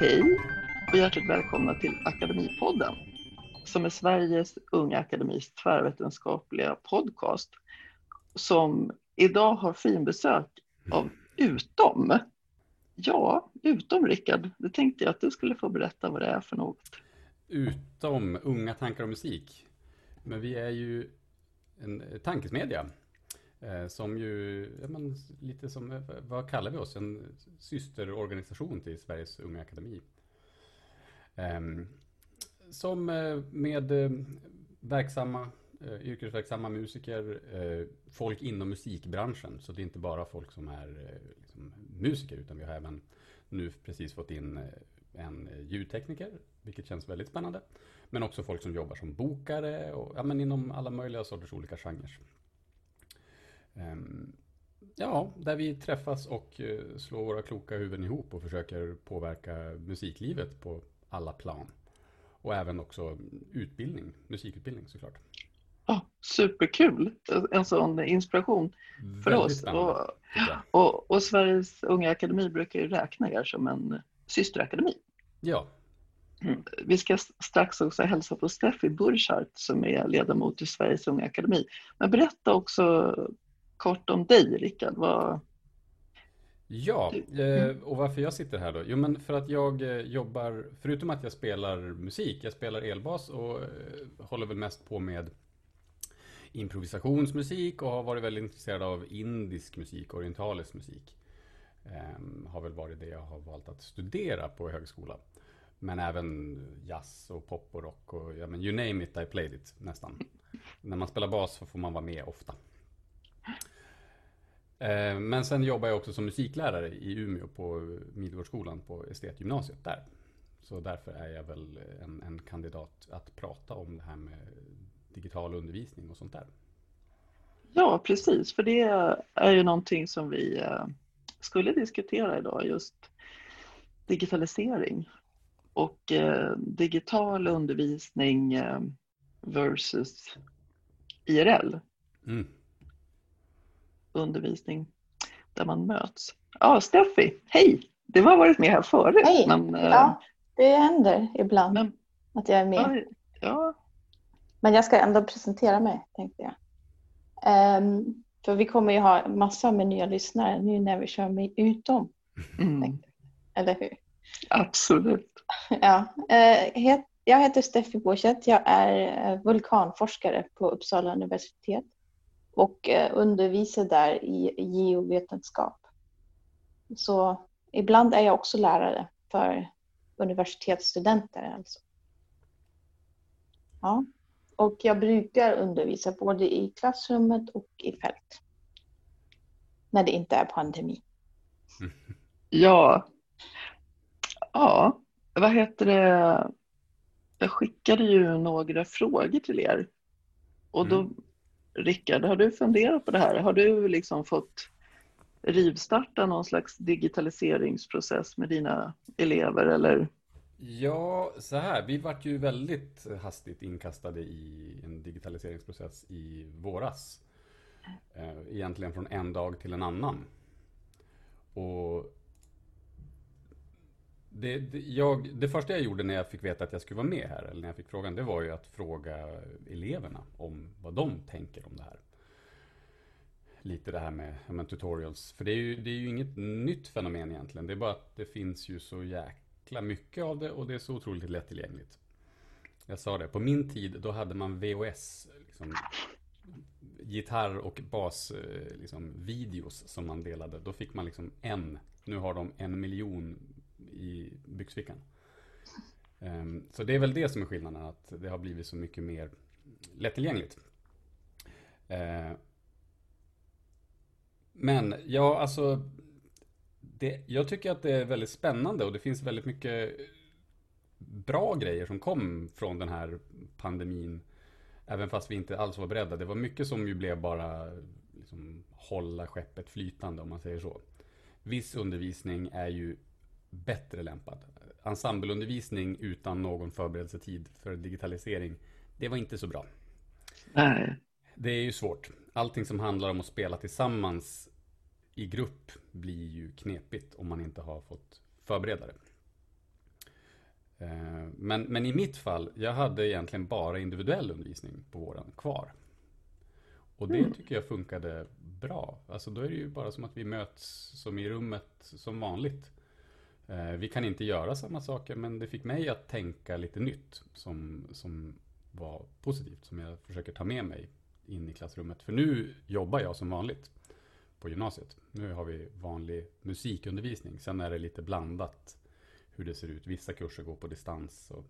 Hej och hjärtligt välkomna till Akademipodden som är Sveriges Unga Akademis tvärvetenskapliga podcast som idag har finbesök av Utom. Ja, Utom Rickard, det tänkte jag att du skulle få berätta vad det är för något. Utom Unga Tankar och Musik. Men vi är ju en tankesmedja Eh, som ju, ja, men, lite som, eh, vad kallar vi oss? En systerorganisation till Sveriges Unga Akademi. Ehm, som eh, med verksamma, yrkesverksamma musiker, folk inom musikbranschen. Så det är inte bara folk som är liksom, musiker, utan vi har även nu precis fått in en ljudtekniker, vilket känns väldigt spännande. Men också folk som jobbar som bokare och ja, men inom alla möjliga sorters olika genrer. Ehm, ja, där vi träffas och eh, slår våra kloka huvuden ihop och försöker påverka musiklivet på alla plan. Och även också utbildning, musikutbildning såklart. Oh, superkul! En sån inspiration för Väldigt oss. Och, och, och, Sveriges Unga Akademi brukar ju räkna er som en systerakademi. Ja. Mm. Vi ska strax också hälsa på Steffi Burchardt som är ledamot i Sveriges Unga Akademi. Men berätta också kort om dig, Rickard. Vad... Ja, eh, och varför jag sitter här då? Jo, men för att jag eh, jobbar, förutom att jag spelar musik, jag spelar elbas och eh, håller väl mest på med improvisationsmusik och har varit väldigt intresserad av indisk musik, orientalisk musik. Ehm, har väl varit det jag har valt att studera på högskola. Men även jazz och pop och rock och ja, men you name it, I played it nästan. När man spelar bas så får man vara med ofta. Eh, men sen jobbar jag också som musiklärare i Umeå på Midgårdsskolan på estetgymnasiet där. Så därför är jag väl en, en, kandidat att prata om det här med digital undervisning och sånt där. Ja, precis, för det är ju någonting som vi eh, skulle diskutera idag, just digitalisering och eh, digital undervisning versus IRL. Mm undervisning där man möts. Ja, Steffi, hej! Du har varit med här förut. Hej! Men, eh, ja, det händer ibland men, att jag är med. Ja. Men jag ska ändå presentera mig, tänkte jag. Um, för vi kommer ju ha massor med nya lyssnare nu när vi kör med utom. Mm. Eller hur? Absolut. Ja. Uh, jag heter Steffi Borstedt. Jag är eh, vulkanforskare på Uppsala universitet och eh, undervisar där i geovetenskap. Så ibland är jag också lärare för universitetsstudenter. Alltså. Ja. Och jag brukar undervisa både i klassrummet och i fält. När det inte är pandemi. Ja. Ja, vad heter det? Jag skickade ju några frågor till er. Och då mm. Rickard, har du funderat på det här? Har du liksom fått rivstarta någon slags digitaliseringsprocess med dina elever eller? Ja, så här. Vi vart ju väldigt hastigt inkastade i en digitaliseringsprocess i våras. Eh, egentligen från en dag till en annan. Och det, det, jag, det första jag gjorde när jag fick veta att jag skulle vara med här, eller när jag fick frågan, det var ju att fråga eleverna om vad de tänker om det här. Lite det här med, med tutorials. För det är, ju, det är ju inget nytt fenomen egentligen. Det är bara att det finns ju så jäkla mycket av det och det är så otroligt lättillgängligt. Jag sa det, på min tid då hade man VHS, liksom, gitarr och bas, eh, liksom, som man delade. Då fick man liksom en, nu har de en miljon i byxfickan. Um, så det är väl det som är skillnaden, att det har blivit så mycket mer lättillgängligt. Uh, men ja, alltså, det, jag tycker att det är väldigt spännande och det finns väldigt mycket bra grejer som kom från den här pandemin. Även fast vi inte alls var beredda. Det var mycket som ju blev bara liksom, hålla skeppet flytande om man säger så. Viss undervisning är ju bättre lämpad. Ensembleundervisning utan någon förberedelsetid för digitalisering, det var inte så bra. Nej. Det är ju svårt. Allting som handlar om att spela tillsammans i grupp blir ju knepigt om man inte har fått förbereda det. Eh, men, men i mitt fall, jag hade egentligen bara individuell undervisning på våren kvar. Och det mm. tycker jag funkade bra. Alltså då är det ju bara som att vi möts som i rummet som vanligt. Eh, vi kan inte göra samma saker men det fick mig att tänka lite nytt som, som var positivt. Som jag försöker ta med mig in i klassrummet. För nu jobbar jag som vanligt på gymnasiet. Nu har vi vanlig musikundervisning. Sen är det lite blandat hur det ser ut. Vissa kurser går på distans. Och,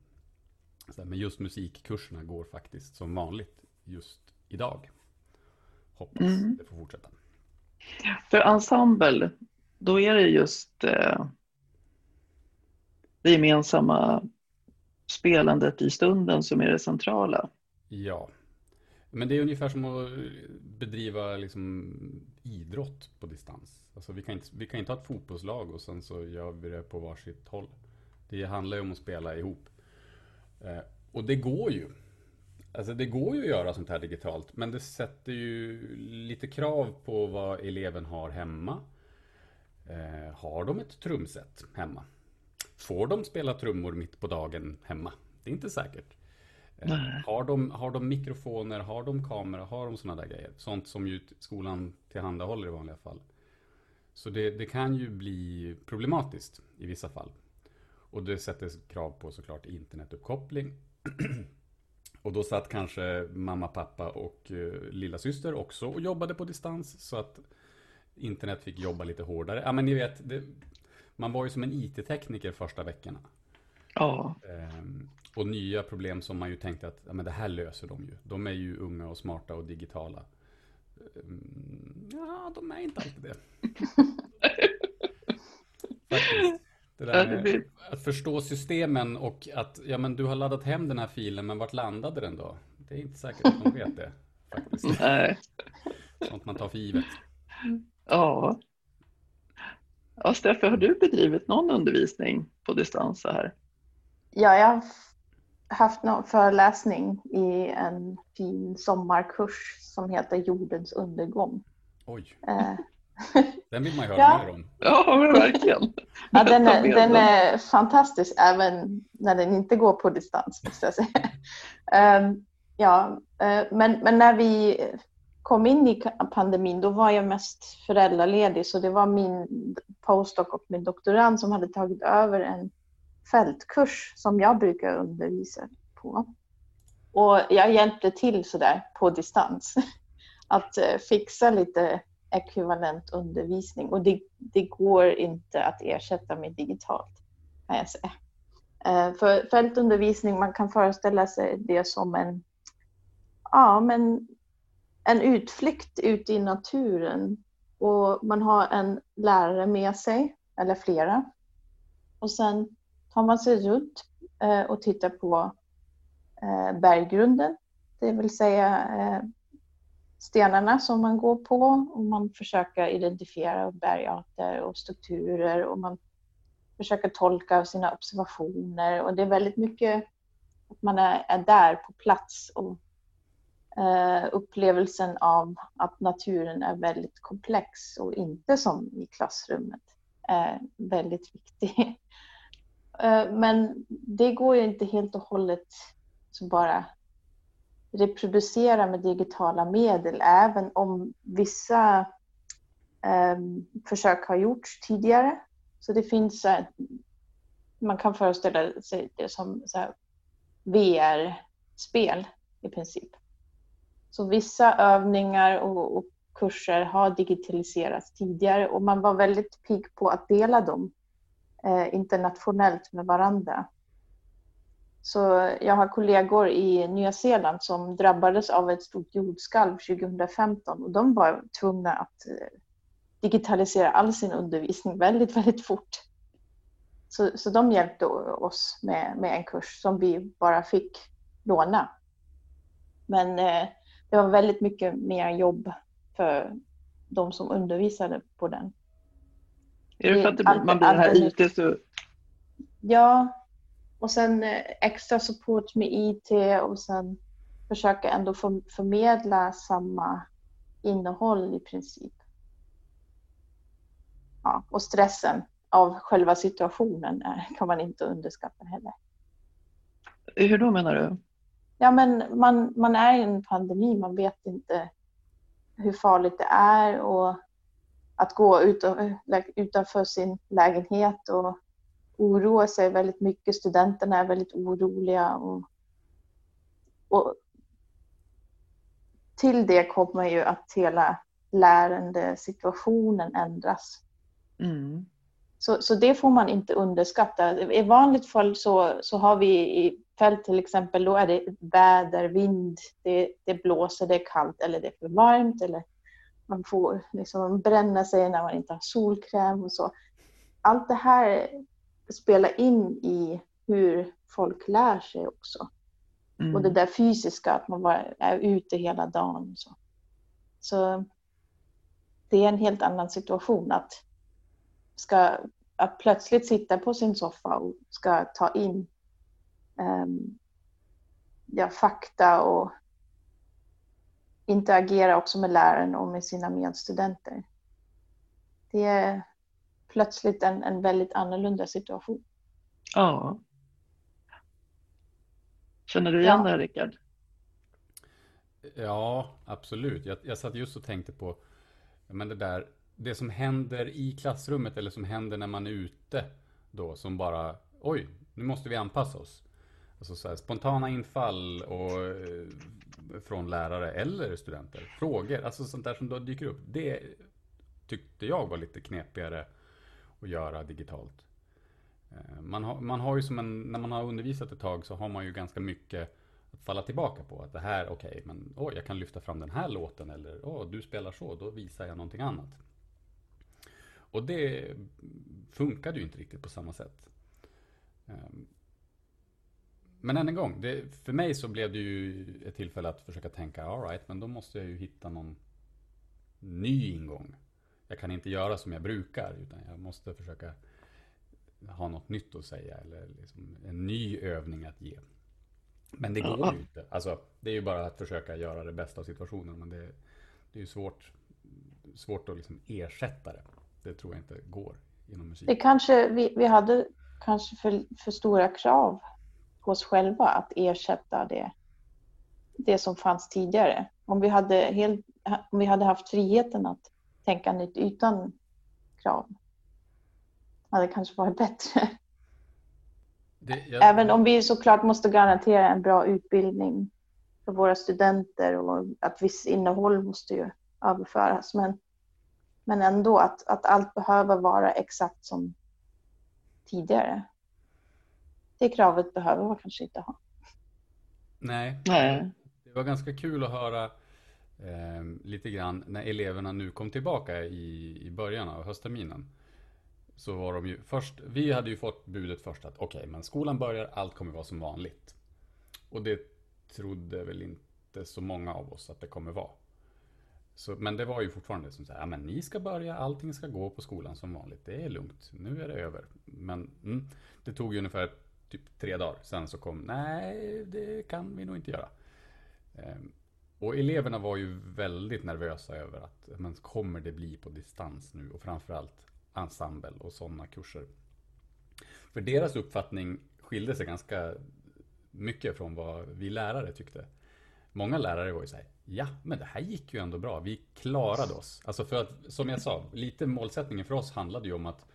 men just musikkurserna går faktiskt som vanligt just idag. Hoppas mm. det får fortsätta. För ensemble, då är det just eh, det gemensamma spelandet i stunden som är det centrala. Ja, men det är ungefär som att bedriva liksom idrott på distans. Alltså vi, kan inte, vi kan inte ha ett fotbollslag och sen så gör vi det på varsitt håll. Det handlar ju om att spela ihop. Eh, och det går ju. Alltså det går ju att göra sånt här digitalt, men det sätter ju lite krav på vad eleven har hemma. Eh, har de ett trumset hemma? Får de spela trummor mitt på dagen hemma? Det är inte säkert. Eh, har, de, har de mikrofoner, har de kamera, har de sådana där grejer? Sånt som ju skolan tillhandahåller i vanliga fall. Så det, det kan ju bli problematiskt i vissa fall. Och det sätter krav på såklart internetuppkoppling. och då satt kanske mamma, pappa och uh, lilla syster också och jobbade på distans. Så att internet fick jobba lite hårdare. Ja men ni vet, det, man var ju som en IT-tekniker första veckorna. Ja. Um, och nya problem som man ju tänkte att ja, men det här löser de ju. De är ju unga och smarta och digitala. Um, ja, de är inte alltid det. Faktiskt. Det där med att förstå systemen och att ja, men du har laddat hem den här filen, men vart landade den då? Det är inte säkert att de vet det. Faktiskt. Nej. Sånt man tar för givet. Ja. Ja, Steffe, har du bedrivit någon undervisning på distans så här? Ja, jag har haft någon föreläsning i en fin sommarkurs som heter Jordens undergång. Oj. Eh, den vill man ju höra ja. mer om. Ja, men verkligen. Ja, den, är, den är fantastisk även när den inte går på distans, måste jag säga. Um, ja, uh, men, men när vi kom in i pandemin, då var jag mest föräldraledig, så det var min postdoc och min doktorand som hade tagit över en fältkurs som jag brukar undervisa på. Och jag hjälpte till sådär på distans att eh, fixa lite ekvivalent undervisning och det, det går inte att ersätta med digitalt kan jag säga. Eh, för fältundervisning, man kan föreställa sig det som en, ja, men en utflykt ut i naturen och man har en lärare med sig, eller flera. Och sen tar man sig runt eh, och tittar på eh, berggrunden, det vill säga eh, stenarna som man går på. Och man försöker identifiera bergarter och strukturer. Och man försöker tolka sina observationer. Och det är väldigt mycket att man är, är där på plats och eh, upplevelsen av att naturen är väldigt komplex och inte som i klassrummet är väldigt viktig. eh, men det går ju inte helt och hållet att bara reproducera med digitala medel även om vissa eh, försök har gjorts tidigare. Så det finns, eh, man kan föreställa sig det som VR-spel i princip. Så vissa övningar och, och, kurser har digitaliserats tidigare och man var väldigt pigg på att dela dem eh, internationellt med varandra. Så jag har kollegor i Nya Zeeland som drabbades av ett stort jordskalv 2015 och de var tvungna att eh, digitalisera all sin undervisning väldigt, väldigt fort. Så, så de hjälpte oss med, med en kurs som vi bara fick låna. Men eh, det var väldigt mycket mer jobb för de som undervisade på den. Är det för att det, man blir det här IT så... Ja, och sen eh, extra support med IT och sen försöka ändå förmedla samma innehåll i princip. ja, och stressen av själva situationen kan man inte underskatta heller. Hur då menar du? Ja, men man, man är i en pandemi, man vet inte hur farligt det är och att gå utanför sin lägenhet och oroa sig väldigt mycket. Studenterna är väldigt oroliga. Och, och till det kommer ju att hela lärandesituationen ändras. Mm. Så, så det får man inte underskatta. I vanligt fall så, så har vi i fält till exempel, då är det väder, vind, det, det blåser, det är kallt eller det är för varmt eller man får liksom bränna sig när man inte har solkräm och så. Allt det här spelar in i hur folk lär sig också. Mm. Och det där fysiska, att man bara är ute hela dagen. Så. så det är en helt annan situation att, ska, att plötsligt sitta på sin soffa och ska ta in um, ja, fakta och interagera också med läraren och med sina medstudenter. Det är plötsligt en, en väldigt annorlunda situation. Ja. Känner du igen ja. det Rickard? Ja, absolut. Jag, jag satt just och tänkte på men det där, det som händer i klassrummet eller som händer när man är ute då som bara, oj, nu måste vi anpassa oss. Alltså så här, spontana infall och, eh, från lärare eller studenter. Frågor, alltså sånt där som då dyker upp. Det tyckte jag var lite knepigare att göra digitalt. Eh, man har, man har ju som en, när man har undervisat ett tag så har man ju ganska mycket att falla tillbaka på. Att det här, okej, okay, men oh, jag kan lyfta fram den här låten eller oh, du spelar så, då visar jag någonting annat. Och det funkade ju inte riktigt på samma sätt. Ehm, men än en gång, det, för mig så blev det ju ett tillfälle att försöka tänka, alright, men då måste jag ju hitta någon ny ingång. Jag kan inte göra som jag brukar, utan jag måste försöka ha något nytt att säga eller liksom en ny övning att ge. Men det går ju inte. Alltså, det är ju bara att försöka göra det bästa av situationen. Men det, det är ju svårt, svårt att liksom ersätta det. Det tror jag inte går inom musik. Det kanske, vi, vi hade kanske för, för stora krav på oss själva att ersätta det, det som fanns tidigare. Om vi, hade helt, om vi hade haft friheten att tänka nytt utan krav hade det kanske varit bättre. Det, jag... Även om vi såklart måste garantera en bra utbildning för våra studenter och att viss innehåll måste ju överföras. Men, men ändå att, att allt behöver vara exakt som tidigare. Det kravet behöver man kanske inte ha. Nej, Nej. det var ganska kul att höra eh, lite grann när eleverna nu kom tillbaka i, i början av höstterminen så var de ju först, vi hade ju fått budet först att okej, okay, men skolan börjar, allt kommer vara som vanligt. Och det trodde väl inte så många av oss att det kommer vara. Så, men det var ju fortfarande som så här, ja, men ni ska börja, allting ska gå på skolan som vanligt. Det är lugnt, nu är det över. Men mm, det tog ju ungefär typ tre dagar. Sen så kom, nej, det kan vi nog inte göra. Ehm, och eleverna var ju väldigt nervösa över att, men kommer det bli på distans nu? Och framförallt, ensemble och sådana kurser. För deras uppfattning skilde sig ganska mycket från vad vi lärare tyckte. Många lärare var ju såhär, ja men det här gick ju ändå bra, vi klarade oss. Alltså för att, som jag sa, lite målsättningen för oss handlade ju om att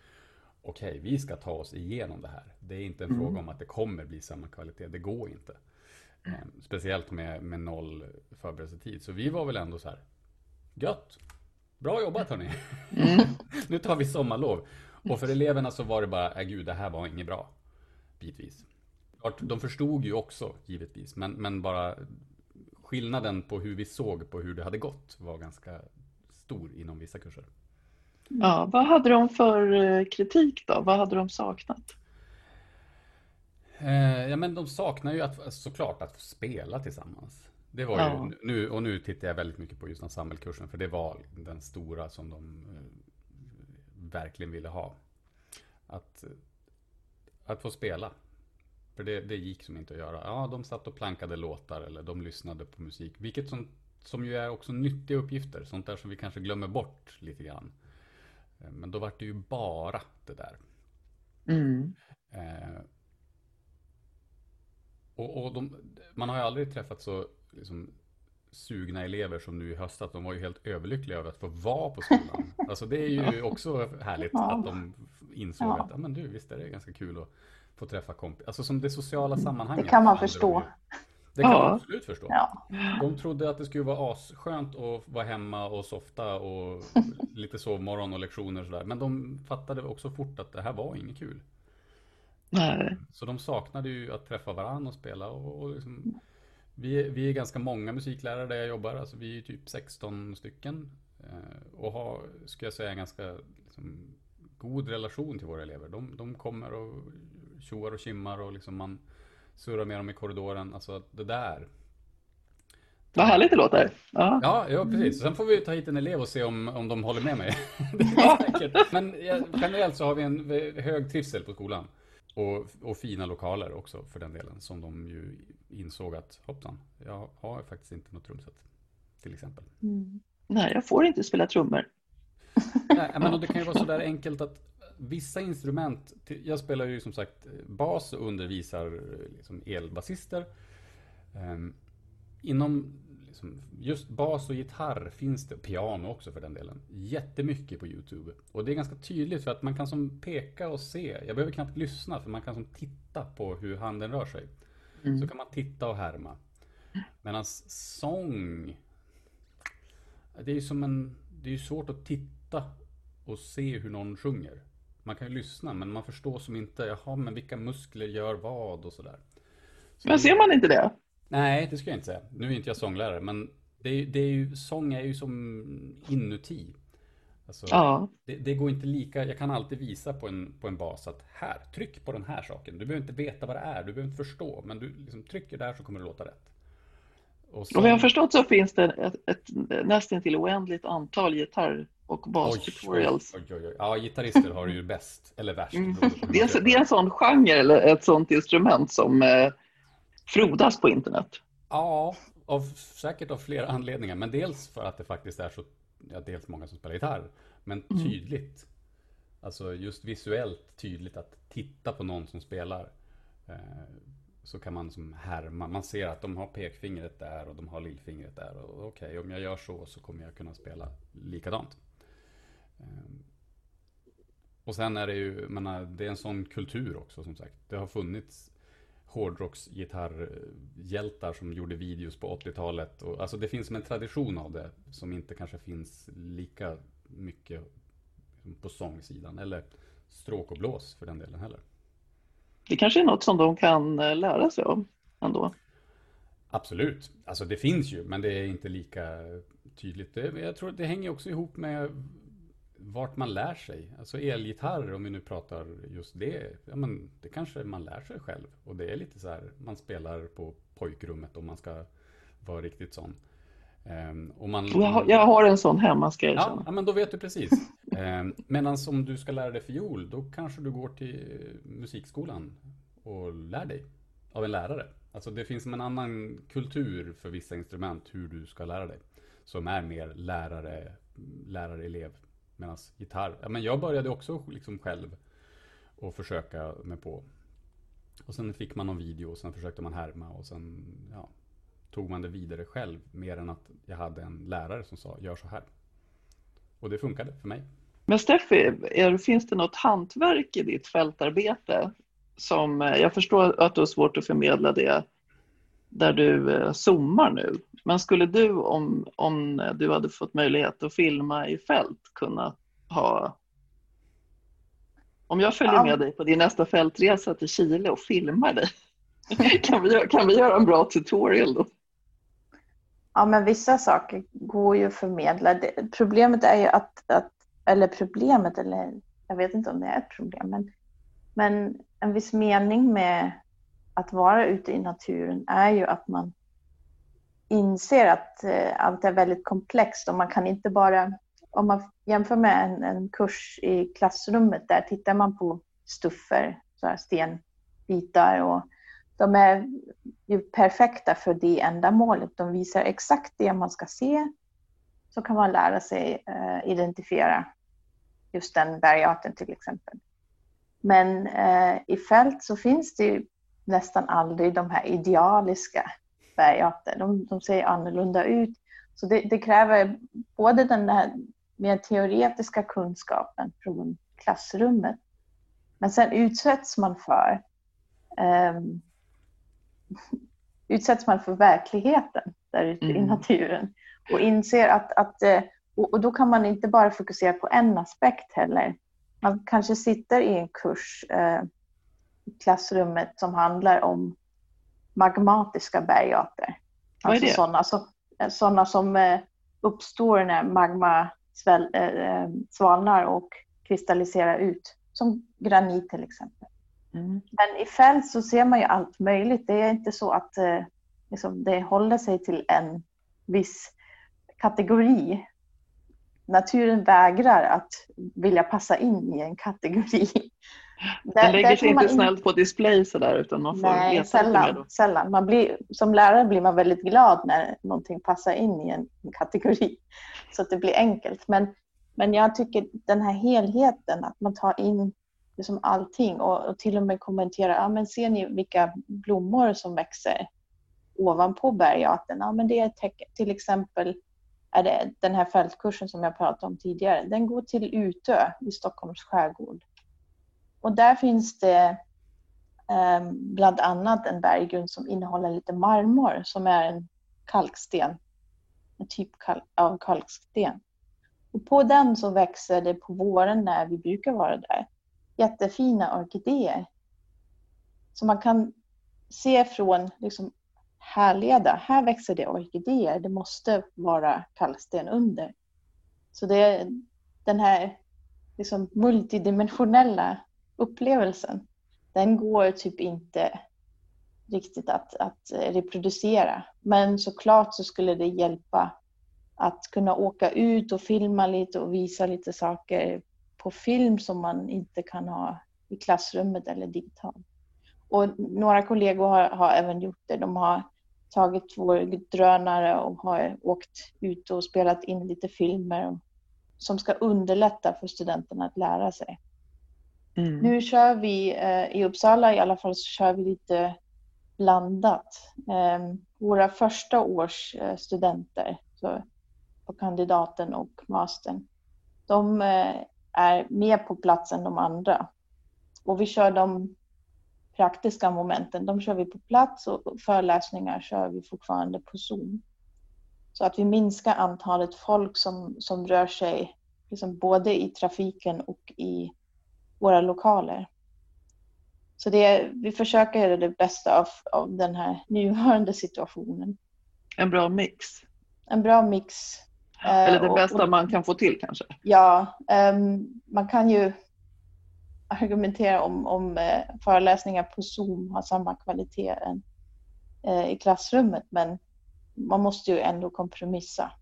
okej, okay, vi ska ta oss igenom det här. Det är inte en mm. fråga om att det kommer bli samma kvalitet, det går inte. Mm. Speciellt med, med noll förberedelsetid. Så vi var väl ändå så här, gött, Bra jobbat hörni! Mm. nu tar vi sommarlov. Och för eleverna så var det bara, äh, gud det här var inget bra. Bitvis. De förstod ju också givetvis, men, men bara skillnaden på hur vi såg på hur det hade gått var ganska stor inom vissa kurser. Ja, vad hade de för eh, kritik då? Vad hade de saknat? Eh, ja, men de saknar ju att, såklart att spela tillsammans. Det var ja. ju, nu, och nu tittar jag väldigt mycket på just ensemble-kursen, för det var den stora som de eh, verkligen ville ha. Att, att få spela. För det, det gick som inte att göra. Ja, de satt och plankade låtar eller de lyssnade på musik. Vilket som, som ju är också nyttiga uppgifter. Sånt där som vi kanske glömmer bort lite grann. Eh, men då var det ju bara det där. Mm. Eh, och, och de, man har ju aldrig träffat så liksom, sugna elever som nu i höstas. De var ju helt överlyckliga över att få vara på skolan. Alltså det är ju också härligt Ja. att de insåg Ja. att men du, visst är det ganska kul att få träffa kompisar. Alltså som det sociala sammanhanget. Det kan man förstå. Det kan Ja. man absolut förstå. Ja. De trodde att det skulle vara asskönt att vara hemma och softa och lite sovmorgon och lektioner och sådär. Men de fattade också fort att det här var inget kul. Nej. Så de saknade ju att träffa varandra och spela. Och, och liksom, vi, är- vi är ganska många musiklärare där jag jobbar. Alltså vi är typ 16 stycken. Eh, och har, ska jag säga, en ganska liksom, god relation till våra elever. De, de kommer och tjoar och kimmar och liksom man surrar med dem i korridoren. Alltså det där. Vad härligt det låter. Ja. Ja, ja precis. Sen får vi ta hit en elev och se om, om de håller med mig. det är säkert. Men generellt så har vi en hög trivsel på skolan. Och, och fina lokaler också för den delen. Som de ju insåg att hoppsan, jag har faktiskt inte något trumset. Till exempel. Mm. Nej, jag får inte spela trummor. Nej, men det kan ju vara sådär enkelt att vissa instrument, jag spelar ju som sagt bas och undervisar eh, liksom elbasister. Ehm, inom liksom, just bas och gitarr finns det, piano också för den delen, jättemycket på YouTube. Och det är ganska tydligt för att man kan som peka och se, jag behöver knappt lyssna för man kan som titta på hur handen rör sig. Mm. Så kan man titta och härma. Medan sång, det är ju som en, det är ju svårt att titta och se hur någon sjunger. Man kan ju lyssna men man förstår som inte, jaha men vilka muskler gör vad och sådär. Så Men ser man inte det? Nej, det ska jag inte säga. Nu är inte jag sånglärare, men det är, det är ju, sång är ju som inuti. Alltså, Ja. det, det går inte lika, jag kan alltid visa på en, på en bas att här, tryck på den här saken. Du behöver inte veta vad det är, du behöver inte förstå, men du liksom trycker där så kommer det låta rätt. Och Och vad jag har förstått så finns det ett, ett nästan till oändligt antal gitarr och bas-tutorials. Ja, gitarrister har det ju bäst, eller värst. Mm. Det är, det är en sån genre eller ett sånt instrument som eh, frodas på internet. Ja, av, säkert av flera anledningar. Men dels för att det faktiskt är så, ja, dels många som spelar gitarr, men Mm. tydligt. Alltså just visuellt tydligt att titta på någon som spelar. Eh, så kan man som härma, man ser att de har pekfingret där och de har lillfingret där. Och okej, om jag gör så så kommer jag kunna spela likadant. Eh, och sen är det ju, menar, det är en sån kultur också som sagt. Det har funnits hårdrocksgitarrhjältar som gjorde videos på 80-talet. Och, alltså det finns som en tradition av det som inte kanske finns lika mycket på sångsidan. Eller stråk och blås för den delen heller. Det kanske är något som de kan eh, lära sig av ändå. Absolut, alltså det finns ju men det är inte lika tydligt. Det, jag tror det hänger också ihop med vart man lär sig. Alltså elgitarr om vi nu pratar just det. Ja, men det kanske man lär sig själv. Och det är lite så här, man spelar på pojkrummet om man ska vara riktigt sån. Och man, Jag har, jag har en sån hemma ska jag Ja, erkänna. ja, men då vet du precis. Eh, Medan om du ska lära dig fiol, då kanske du går till musikskolan och lär dig av en lärare. Alltså det finns en annan kultur för vissa instrument hur du ska lära dig. Som är mer lärare, lärare-elev. Medan gitarr, ja men jag började också liksom själv och försöka mig på. Och sen fick man någon video och sen försökte man härma och sen ja, tog man det vidare själv. Mer än att jag hade en lärare som sa gör så här. Och det funkade för mig. Men Steffi, är, finns det något hantverk i ditt fältarbete som, eh, jag förstår att du har svårt att förmedla det där du eh, zoomar nu, men skulle du om, om du hade fått möjlighet att filma i fält kunna ha om jag följer Ja. med dig på din nästa fältresa till Chile och filmar dig, kan vi, kan vi göra en bra tutorial då? Ja, men vissa saker går ju att förmedla. Problemet är ju att, att, eller problemet, eller jag vet inte om det är ett problem, men, men en viss mening med att vara ute i naturen är ju att man inser att eh, allt är väldigt komplext och man kan inte bara, om man jämför med en, en kurs i klassrummet, där tittar man på stuffer, så här stenbitar och de är ju perfekta för det ändamålet. De visar exakt det man ska se. Så kan man lära sig eh, identifiera just den bergarten till exempel. Men eh, i fält så finns det ju nästan aldrig de här idealiska bergarter. De, de ser annorlunda ut. Så det, det, kräver både den där mer teoretiska kunskapen från klassrummet, men sen utsätts man för um, utsätts man för verkligheten där ute mm. i naturen och inser att, att eh, och, då kan man inte bara fokusera på en aspekt heller. Man kanske sitter i en kurs eh, klassrummet som handlar om magmatiska bergarter. Vad är alltså det? Sådana, så, sådana som eh, uppstår när magma sväl, eh, svalnar och kristalliserar ut. Som granit till exempel. Mm. Men i fält så ser man ju allt möjligt. Det är inte så att eh, liksom, det håller sig till en viss kategori. Naturen vägrar att vilja passa in i en kategori. Den lägger sig inte snällt på display sådär utan man får Nej, veta sällan. sällan. Man blir, som lärare blir man väldigt glad när någonting passar in i en kategori så att det blir enkelt. Men, men jag tycker den här helheten, att man tar in liksom allting och, och till och med kommenterar, ja men ser ni vilka blommor som växer ovanpå bergarten? Ja men det är till exempel är det den här fältkursen som jag pratade om tidigare, den går till Utö i Stockholms skärgård. Och där finns det um, bland annat en berggrund som innehåller lite marmor som är en kalksten, en typ av kalksten. Och på den så växer det på våren när vi brukar vara där jättefina orkidéer. Så man kan se från, liksom härleda, här växer det orkidéer, det måste vara kalksten under. Så det är den här liksom multidimensionella upplevelsen, den går typ inte riktigt att, att eh, reproducera. Men såklart så skulle det hjälpa att kunna åka ut och filma lite och visa lite saker på film som man inte kan ha i klassrummet eller digitalt. Och några kollegor har, har även gjort det. De har tagit vår drönare och har åkt ut och spelat in lite filmer som ska underlätta för studenterna att lära sig. Mm. Nu kör vi eh, i Uppsala i alla fall så kör vi lite blandat. Eh, våra första års eh, studenter så på kandidaten och mastern, de eh, är mer på plats än de andra. Och vi kör de praktiska momenten, de kör vi på plats och föreläsningar kör vi fortfarande på Zoom. Så att vi minskar antalet folk som, som rör sig liksom både i trafiken och i våra lokaler. Så det, vi försöker göra det bästa av, av den här nuvarande situationen. En bra mix. En bra mix eller det eh, bästa och, man kan få till kanske? Ja, um, man kan ju argumentera om, om uh, föreläsningar på Zoom har samma kvalitet än uh, i klassrummet, men man måste ju ändå kompromissa.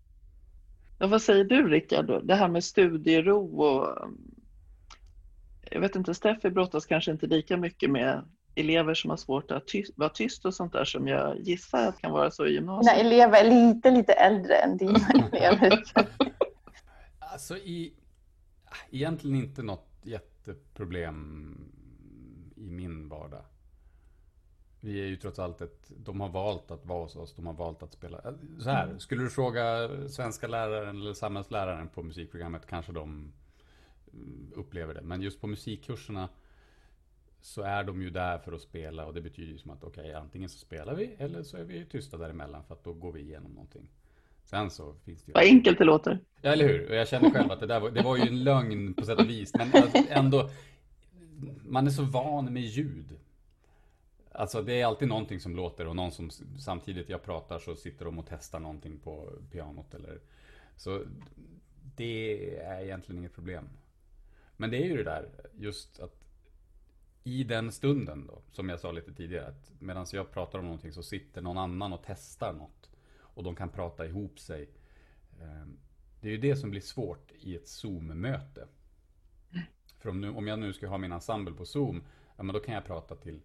Ja, vad säger du Rickard? Det här med studiero och jag vet inte, Steffi brottas kanske inte lika mycket med elever som har svårt att ty vara tyst och sånt där som jag gissar att kan vara så i gymnasiet? Mina elever är lite, lite äldre än dina elever. alltså i, egentligen inte något jätteproblem i min vardag. Vi är ju trots allt ett, de har valt att vara hos oss, de har valt att spela. Så här, mm. skulle du fråga svenska läraren eller samhällsläraren på musikprogrammet kanske de upplever det. Men just på musikkurserna så är de ju där för att spela och det betyder ju som att okej, okay, antingen så spelar vi eller så är vi tysta däremellan för att då går vi igenom någonting. Sen så finns det ju... Vad enkelt det låter. Ja, eller hur? Och jag känner själv att det där var, det var ju en lögn på sätt och vis. Men alltså ändå, man är så van med ljud. Alltså det är alltid någonting som låter och någon som samtidigt jag pratar så sitter de och testar någonting på pianot eller så. Det är egentligen inget problem. Men det är ju det där just att i den stunden då, som jag sa lite tidigare, att medan jag pratar om någonting så sitter någon annan och testar något. Och de kan prata ihop sig. Ehm, det är ju det som blir svårt i ett Zoom-möte. För om, nu, om jag nu ska ha min ensemble på Zoom, ja men då kan jag prata till,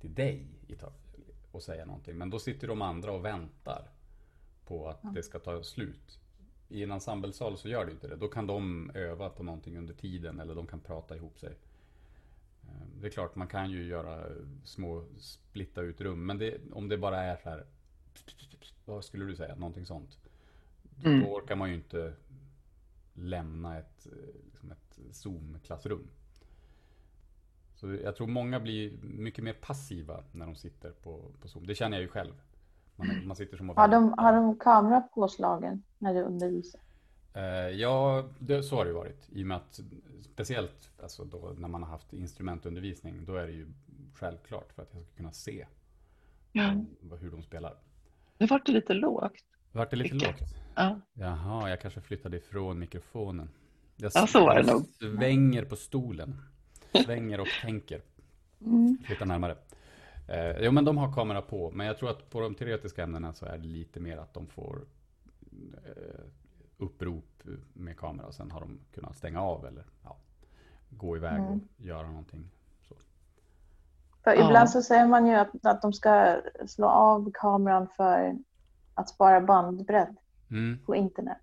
till dig och säga någonting. Men då sitter de andra och väntar på att det ska ta slut. I en ensemblesal så gör det inte det. Då kan de öva på någonting under tiden eller de kan prata ihop sig. Eh, det är klart, man kan ju göra små, splitta ut rum. Men det, om det bara är så här, vad skulle du säga, någonting sånt. Mm. Då orkar man ju inte lämna ett, liksom ett Zoom-klassrum. Så jag tror många blir mycket mer passiva när de sitter på, på Zoom. Det känner jag ju själv. Man, man sitter som har, de, har de kamera påslagen när du undervisar? Uh, ja, det, så har det varit. I och med att speciellt alltså då, när man har haft instrumentundervisning, då är det ju självklart för att jag ska kunna se ja. hur de spelar. Nu vart det lite lågt. Vart det lite Vilka? lågt? Ja. Jaha, jag kanske flyttade ifrån mikrofonen. Jag ja, så var det nog. svänger på stolen. Svänger och tänker. Mm. Flytta närmare. Eh, jo, men de har kamera på. Men jag tror att på de teoretiska ämnena så är det lite mer att de får eh, upprop med kamera. Och sen har de kunnat stänga av eller ja, gå iväg mm. och göra någonting. Så. För ja. Ibland så säger man ju att, att de ska slå av kameran för att spara bandbredd mm. på internet.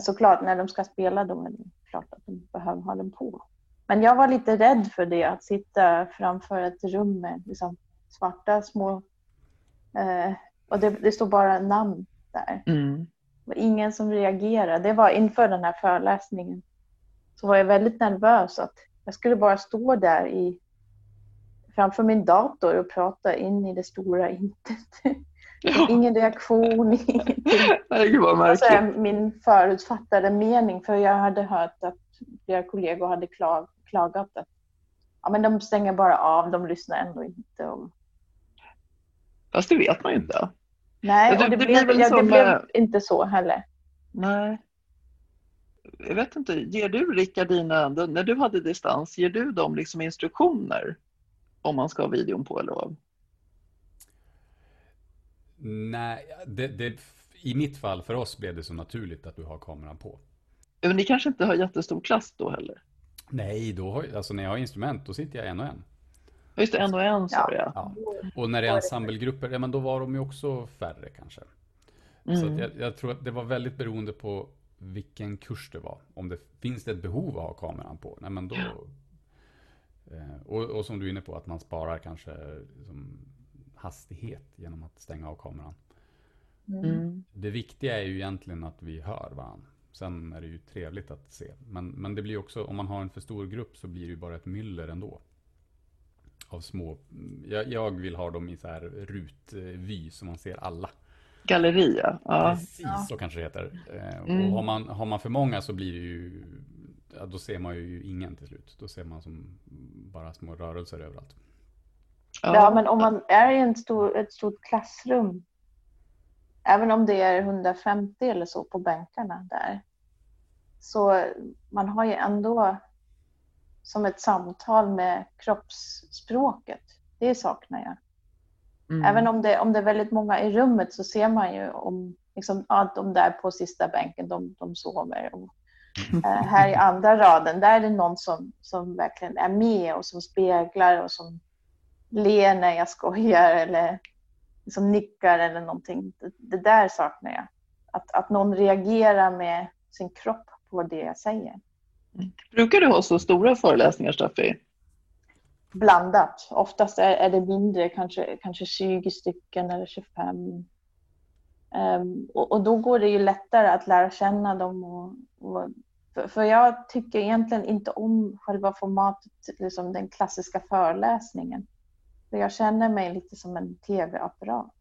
Såklart, när de ska spela då är det klart att de behöver ha den på. Men jag var lite rädd för det, att sitta framför ett rum med liksom svarta små... Eh, och det, det står bara namn där. Mm. Det var ingen som reagerade. Det var inför den här föreläsningen. Så var jag väldigt nervös att jag skulle bara stå där i, framför min dator och prata in i det stora intet. Ja. Ingen reaktion, ingenting. Gud vad märkligt. min förutfattade mening, för jag hade hört att flera kollegor hade klag, klagat att ja, men de stänger bara av, de lyssnar ändå inte. Och... Fast det vet man ju inte. Nej, det, och det, det, blev, ja, det blev inte så heller. Nej. Jag vet inte, ger du Rickard dina, när du hade distans, ger du dem liksom instruktioner om man ska ha videon på eller vad? Nej, det, det, i mitt fall för oss blev det så naturligt att du har kameran på. Men ni kanske inte har jättestor klass då heller? Nej, då har, alltså när jag har instrument då sitter jag en och en. Just det, en och en sa ja. ja. Och när det är ensemblegrupper, ja men då var de ju också färre kanske. Mm. Så jag, jag, tror att det var väldigt beroende på vilken kurs det var. Om det finns det ett behov att ha kameran på, nej men då... Ja. Eh, och, och, som du är inne på, att man sparar kanske liksom, hastighet genom att stänga av kameran. Mm. Det viktiga är ju egentligen att vi hör varandra. Sen är det ju trevligt att se. Men, men det blir också, om man har en för stor grupp så blir det ju bara ett myller ändå. Av små, jag, jag vill ha dem i så här rutvy så man ser alla. Galleri ja. Precis, ja. så kanske det heter. Eh, mm. Och har man, har man för många så blir det ju, ja, då ser man ju ingen till slut. Då ser man som bara små rörelser överallt. Ja, men om man är i en stor, ett stort klassrum, även om det är 150 eller så på bänkarna där, så man har ju ändå som ett samtal med kroppsspråket. Det saknar jag. Mm. Även om det, om det är väldigt många i rummet så ser man ju om liksom, ja, de där på sista bänken, de, de sover. Och, äh, här i andra raden, där är det någon som, som verkligen är med och som speglar och som ler när jag skojar eller liksom nickar eller någonting. Det, det där saknar jag. Att, att någon reagerar med sin kropp på det jag säger. Brukar du ha så stora föreläsningar, Staffi? Blandat. Oftast är, är det mindre, kanske, kanske 20 stycken eller 25. Um, ehm, och, och, då går det ju lättare att lära känna dem. Och, och för, för, jag tycker egentligen inte om själva formatet, liksom den klassiska föreläsningen. För jag känner mig lite som en tv-apparat.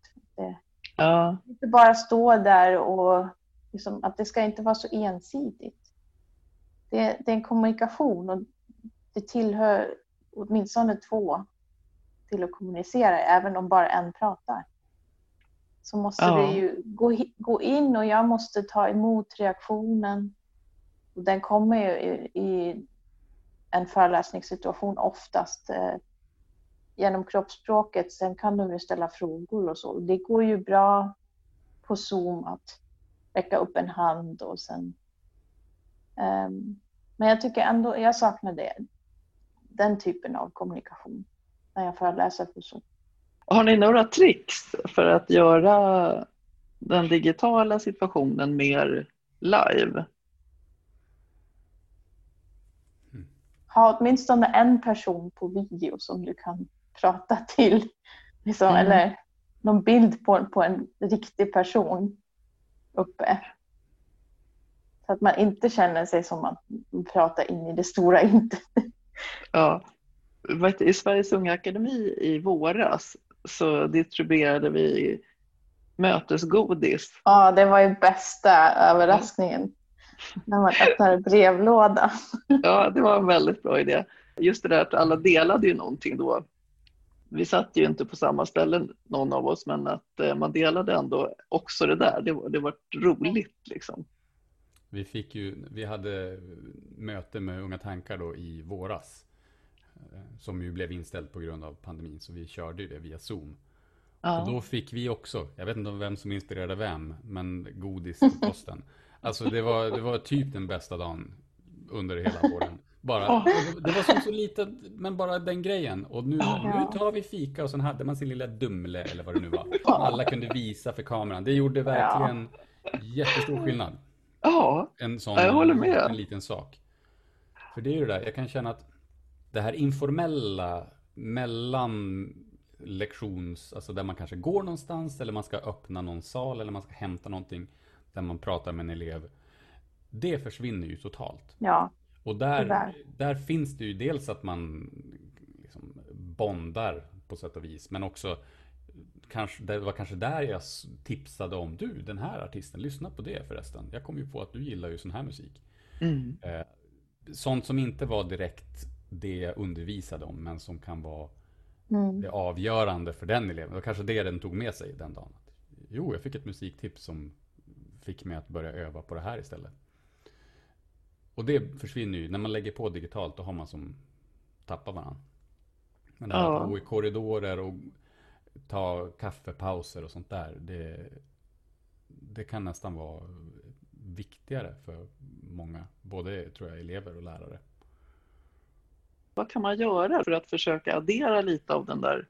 Ja. Inte bara stå där och liksom, att det ska inte vara så ensidigt. Det, det, är en kommunikation och det tillhör åtminstone två till att kommunicera, även om bara en pratar. Så måste ja. det ju gå, gå in och jag måste ta emot reaktionen. Och den kommer ju i, i en föreläsningssituation oftast eh, genom kroppsspråket. Sen kan de ju ställa frågor och så. Det går ju bra på Zoom att räcka upp en hand och sen... Um, men jag tycker ändå, jag saknar det. Den typen av kommunikation när jag föreläser på Zoom. Har ni några tricks för att göra den digitala situationen mer live. Ha åtminstone en person på video som du kan prata till. Liksom, mm. Eller någon bild på, på en riktig person uppe. Så att man inte känner sig som att man pratar in i det stora internet. Ja. I Sveriges Unga Akademi i våras så distribuerade vi mötesgodis. Ja, det var ju bästa överraskningen. När man öppnar brevlådan. Ja, det var en väldigt bra idé. Just det där att alla delade ju någonting då. Vi satt ju inte på samma ställe någon av oss, men att eh, man delade ändå också det där. Det var, det var roligt liksom. Vi fick ju, vi hade möte med Unga Tankar då i våras. Eh, som ju blev inställt på grund av pandemin, så vi körde ju det via Zoom. Ja. Och då fick vi också, jag vet inte vem som inspirerade vem, men godis på posten. Alltså det var, det var typ den bästa dagen under hela våren. Bara, oh. det var så, så litet, men bara den grejen. Och nu, oh. nu tar vi fika och sen hade man sin lilla Dumle eller vad det nu var. Alla kunde visa för kameran. Det gjorde verkligen ja. jättestor skillnad. Ja, en sån, jag håller med. En liten sak. För det är ju det där, jag kan känna att det här informella mellan lektions, alltså där man kanske går någonstans eller man ska öppna någon sal eller man ska hämta någonting där man pratar med en elev. Det försvinner ju totalt. Ja. Och där, där. där finns det ju dels att man liksom bondar på sätt och vis, men också kanske, det var kanske där jag tipsade om du, den här artisten, lyssna på det förresten. Jag kom ju på att du gillar ju sån här musik. Mm. Eh, sånt som inte var direkt det jag undervisade om, men som kan vara mm. det avgörande för den eleven. Det var kanske det den tog med sig den dagen. Jo, jag fick ett musiktips som fick mig att börja öva på det här istället. Och det försvinner ju, när man lägger på digitalt då har man som tappar varandra. Men det här ja. att gå i korridorer och ta kaffepauser och sånt där, det, det kan nästan vara viktigare för många, både tror jag elever och lärare. Vad kan man göra för att försöka addera lite av den där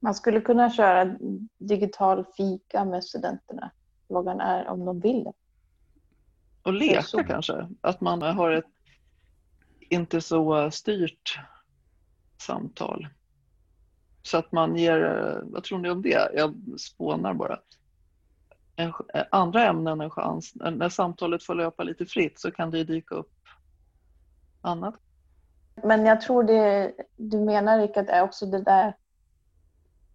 man skulle kunna köra digital fika med studenterna. Frågan är om de vill det. Och leka kanske? Att man har ett inte så styrt samtal. Så att man ger, vad tror ni om det? Jag spånar bara. En, andra ämnen en chans. När samtalet får löpa lite fritt så kan det dyka upp annat. Men jag tror det du menar Rickard är också det där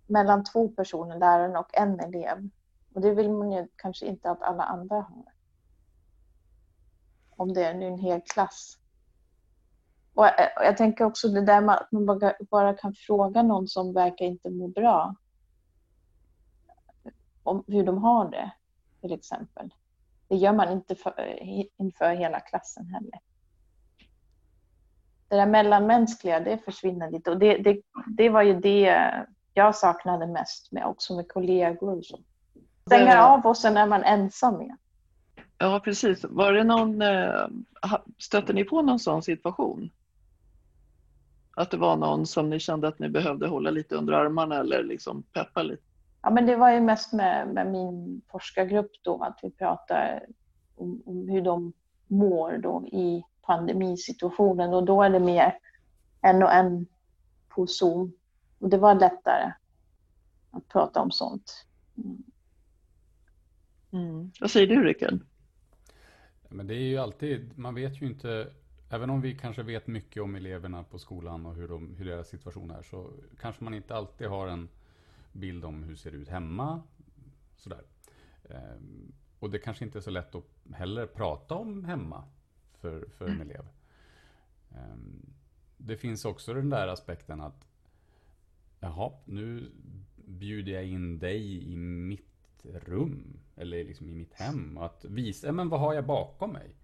mellan två personer, läraren och en elev. Och det vill man ju kanske inte att alla andra har. Om det är en hel klass. Och jag tänker också det där med att man bara kan fråga någon som verkar inte må bra. Om hur de har det, till exempel. Det gör man inte för, inför hela klassen heller. Det där mellanmänskliga, det försvinner lite. Och det, det, det var ju det jag saknade mest med också med kollegor. Och så. Stänga av och sen är man ensam igen. Ja, precis. Var det någon, eh, stötte ni på någon sån situation? Att det var någon som ni kände att ni behövde hålla lite under armarna eller liksom peppa lite? Ja, men det var ju mest med, med min forskargrupp då, att vi pratar om, om, hur de mår då i pandemisituationen och då är det mer en och en på Zoom. Och det var lättare att prata om sånt. Mm. Vad säger du Rickard? Men det är ju alltid, man vet ju inte, även om vi kanske vet mycket om eleverna på skolan och hur, de, hur deras situation är, så kanske man inte alltid har en bild om hur det ser ut hemma. Sådär. Ehm, och det kanske inte är så lätt att heller prata om hemma för, för en elev. Ehm, det finns också den där aspekten att Jaha, nu bjuder jag in dig i mitt rum eller liksom i mitt hem. Att visa, men vad har jag bakom mig?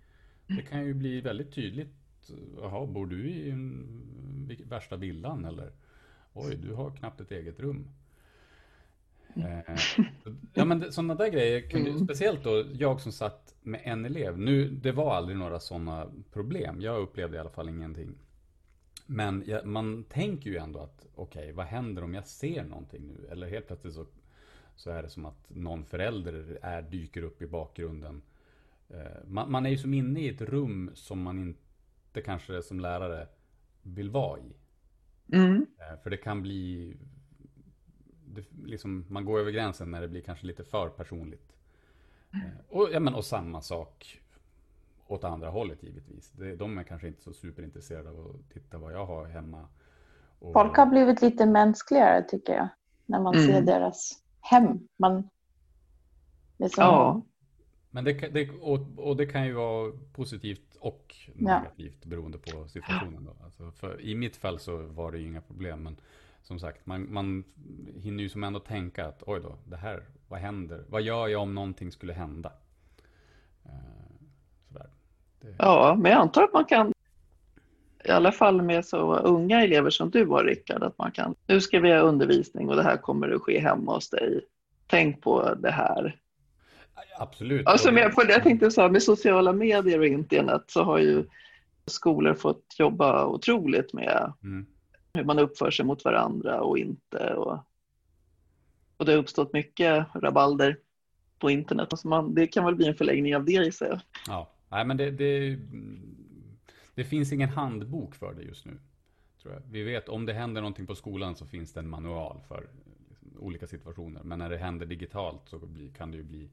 Det kan ju bli väldigt tydligt. Jaha, bor du i en, värsta villan eller? Oj, du har knappt ett eget rum. Eh, ja men sådana där grejer, kunde, mm. speciellt då jag som satt med en elev. Nu, det var aldrig några sådana problem. Jag upplevde i alla fall ingenting. Men ja, man tänker ju ändå att okej, okay, vad händer om jag ser någonting nu? Eller helt plötsligt så så är det som att någon förälder är, dyker upp i bakgrunden. Eh, man, man är ju som inne i ett rum som man inte kanske som lärare vill vara i. Mm. Eh, För det kan bli, det, liksom, man går över gränsen när det blir kanske lite för personligt. Eh, Och, ja, men, och samma sak åt andra hållet givetvis. Det, de är kanske inte så superintresserade av att titta vad jag har hemma. Och, Folk har blivit lite mänskligare tycker jag. När man Mm. ser deras hem. Man, liksom, Ja. Men det, kan- det, och, och det kan ju vara positivt och Ja. negativt beroende på situationen. Då. Alltså för I mitt fall så var det ju inga problem. Men som sagt, man, man hinner ju som ändå tänka att oj då, det här, vad händer? Vad gör jag om någonting skulle hända? Eh, sådär. Det, ja, men jag antar att man kan, i alla fall med så unga elever som du var Rickard, att man kan, nu ska vi ha undervisning och det här kommer att ske hemma hos dig. Tänk på det här. Absolut. Alltså, jag, för jag tänkte så här, med sociala medier och internet så har ju skolor fått jobba otroligt med Mm. hur man uppför sig mot varandra och inte. Och, och det har uppstått mycket rabalder på internet. Alltså man, det kan väl bli en förlängning av det i sig. Ja, nej men det, det, det finns ingen handbok för det just nu. Tror jag. Vi vet om det händer någonting på skolan så finns det en manual för liksom, olika situationer. Men när det händer digitalt så kan det ju bli,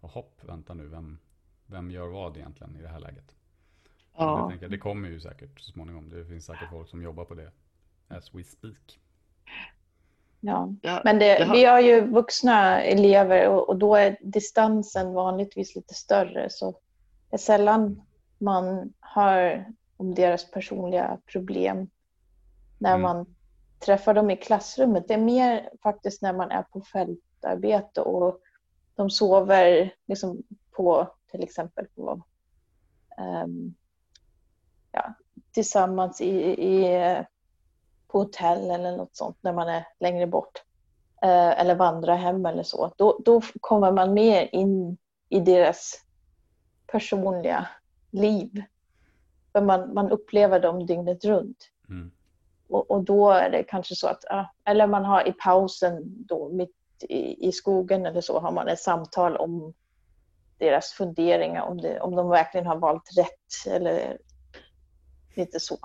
oh, hopp, vänta nu, vem, vem gör vad egentligen i det här läget? Ja, tänker, det kommer ju säkert så småningom. Det finns säkert folk som jobbar på det. As we speak. Ja. Men det, vi har ju vuxna elever och, och då är distansen vanligtvis lite större. Så det är sällan man hör om deras personliga problem när Mm. man träffar dem i klassrummet. Det är mer faktiskt när man är på fältarbete och de sover liksom på till exempel på, ehm, ja, tillsammans i, i, på hotell eller något sånt när man är längre bort. Eh, eller vandrar hem eller så. Då, då kommer man mer in i deras personliga liv. För man, man upplever dem dygnet runt. Mm. Och, och då är det kanske så att, eller man har i pausen då mitt i, i skogen eller så har man ett samtal om deras funderingar, om, det, om de verkligen har valt rätt eller lite så.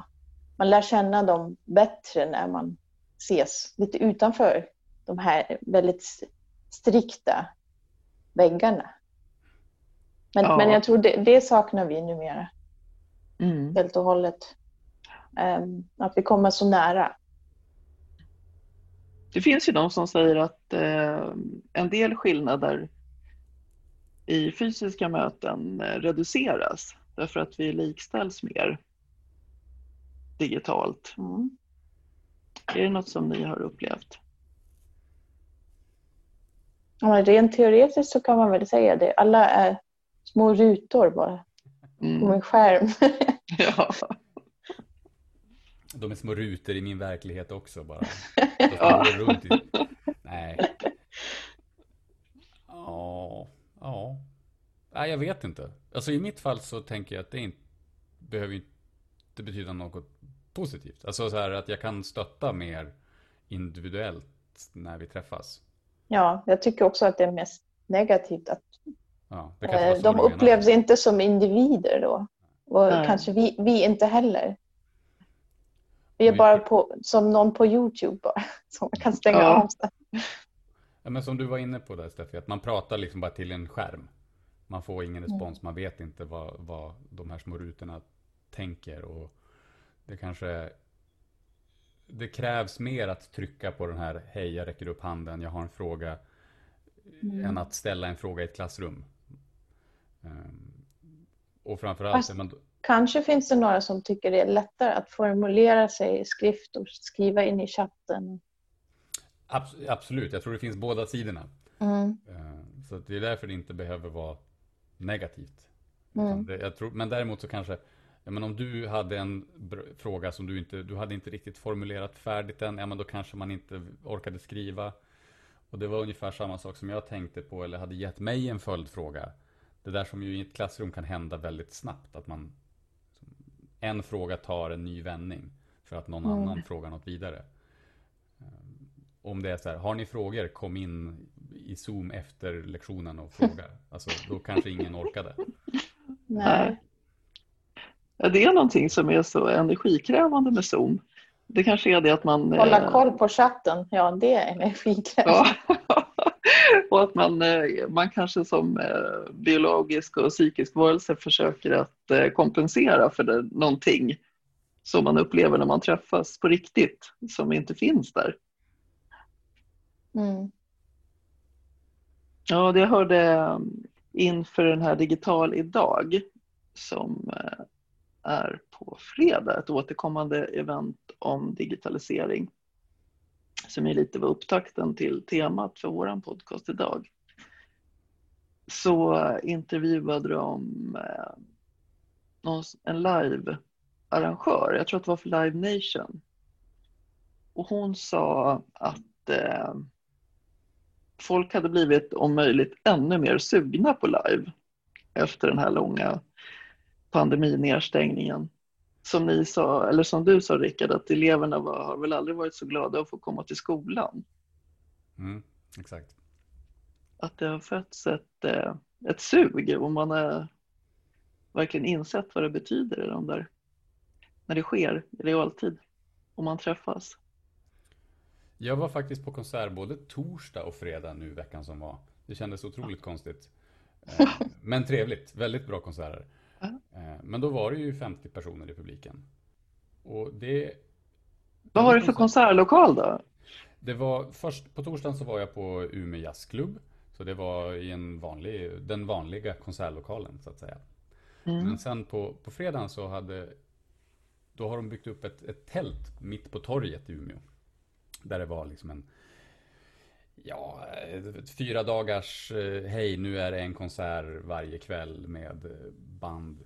Man lär känna dem bättre när man ses lite utanför de här väldigt strikta väggarna. Men, Ja. men jag tror det, det saknar vi numera mm. helt och hållet. Ehm, att vi kommer så nära. Det finns ju de som säger att eh, en del skillnader i fysiska möten eh, reduceras därför att vi likställs mer digitalt. Mm. Är det något som ni har upplevt? Ja, rent teoretiskt så kan man väl säga det. Alla är små rutor bara på Mm. en skärm. Ja. De är små rutor i min verklighet också bara. Ja. runt i. Nej. Ja, ja. Nej, jag vet inte. Alltså i mitt fall så tänker jag att det inte behöver inte betyda något positivt. Alltså så här att jag kan stötta mer individuellt när vi träffas. Ja, jag tycker också att det är mest negativt att Ja, eh, de upplevs inte som individer då. Och Nej. kanske vi, vi inte heller. Vi är Vi- bara på, som någon på Youtube bara, som man kan stänga Ja. av sig. Ja, men som du var inne på där Steffi, att man pratar liksom bara till en skärm. Man får ingen respons, man vet inte vad, vad de här små rutorna tänker. Och det kanske det krävs mer att trycka på den här hej, jag räcker upp handen, jag har en fråga. Mm. Än att ställa en fråga i ett klassrum. Ehm, Och framförallt, Fast- man, Kanske finns det några som tycker det är lättare att formulera sig i skrift och skriva in i chatten. abs- absolut, jag tror det finns båda sidorna. Mm. Ehm, Så det är därför det inte behöver vara negativt. Mm. Det, tror, men däremot så kanske, ja, men om du hade en fråga som du inte, du hade inte riktigt formulerat färdigt än, ja men då kanske man inte orkade skriva. Och det var ungefär samma sak som jag tänkte på, eller hade gett mig en följdfråga. Det där som ju i ett klassrum kan hända väldigt snabbt, att man en fråga tar en ny vändning för att någon Mm. annan frågar något vidare. Ehm, Om det är så här, har ni frågor, kom in i Zoom efter lektionen och fråga. Alltså då kanske ingen orkade. Nej. Ja, det är någonting som är så energikrävande med Zoom. Det kanske är det att man... Hålla eh, koll på chatten, ja det är energikrävande. Ja. och att man, eh, man kanske som eh, biologisk och psykisk varelse försöker att eh, kompensera för det, någonting som man upplever när man träffas på riktigt, som inte finns där. Mm. Ja, det hörde inför den här Digital idag som är på fredag, ett återkommande event om digitalisering som är lite var upptakten till temat för våran podcast idag. Så intervjuade de eh, en live-arrangör, jag tror att det var för Live Nation. Och hon sa att eh, folk hade blivit om möjligt ännu mer sugna på live efter den här långa pandeminedstängningen. Som ni sa, eller som du sa Rickard, att eleverna var, har väl aldrig varit så glada att få komma till skolan. Mm, exakt. Att det har fötts ett, eh, ett sug och man har verkligen insett vad det betyder i de där, när det sker i realtid och man träffas. Jag var faktiskt på konsert både torsdag och fredag nu veckan som var. Det kändes otroligt konstigt. Eh, Men trevligt, väldigt bra konserter. Eh, Men då var det ju 50 personer i publiken. Och det... Vad var det för konsertlokal då? Det var först på torsdagen så var jag på Umeå jazzklubb. Så det var i en vanlig, den vanliga konsertlokalen så att säga. Mm. Men sen på, på fredagen så hade Då har de byggt upp ett, ett tält mitt på torget i Umeå. Där det var liksom en Ja, fyra dagars eh, hej nu är det en konsert varje kväll med eh, band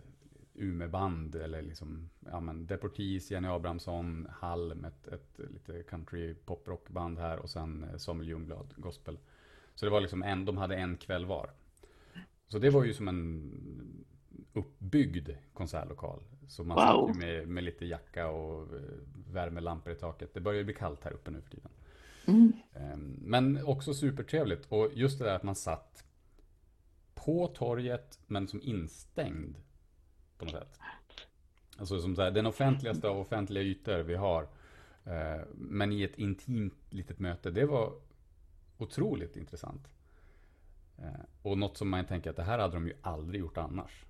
Umeå-band eller liksom ja, men Deportees, Jenny Abrahamsson, Halm, ett, ett lite country poprockband här och sen eh, Samuel Ljungblad, gospel. Så det var liksom en, de hade en kväll var. Så det var ju som en uppbyggd konsertlokal. Så man Wow. satt ju med, med lite jacka och värmelampor i taket. Det börjar ju bli kallt här uppe nu för tiden. Mm. Ehm, Men också supertrevligt. Och just det där att man satt på torget men som instängd på något sätt. Alltså som så här, den offentligaste av offentliga ytor vi har. eh, Men i ett intimt litet möte. Det var otroligt intressant. Eh, Och något som man tänker att det här hade de ju aldrig gjort annars.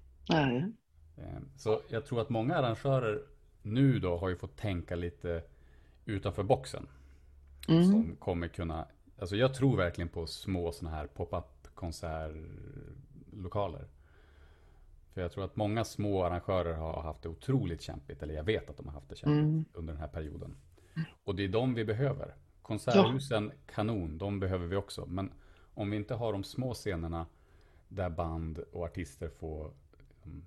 Eh, Så jag tror att många arrangörer nu då har ju fått tänka lite utanför boxen. Mm. Som kommer kunna, alltså jag tror verkligen på små sådana här pop-up konsertlokaler. För jag tror att många små arrangörer har haft det otroligt kämpigt, eller jag vet att de har haft det kämpigt Mm. under den här perioden. Och det är de vi behöver. Konserthusen, kanon, de behöver vi också. Men om vi inte har de små scenerna där band och artister får mm,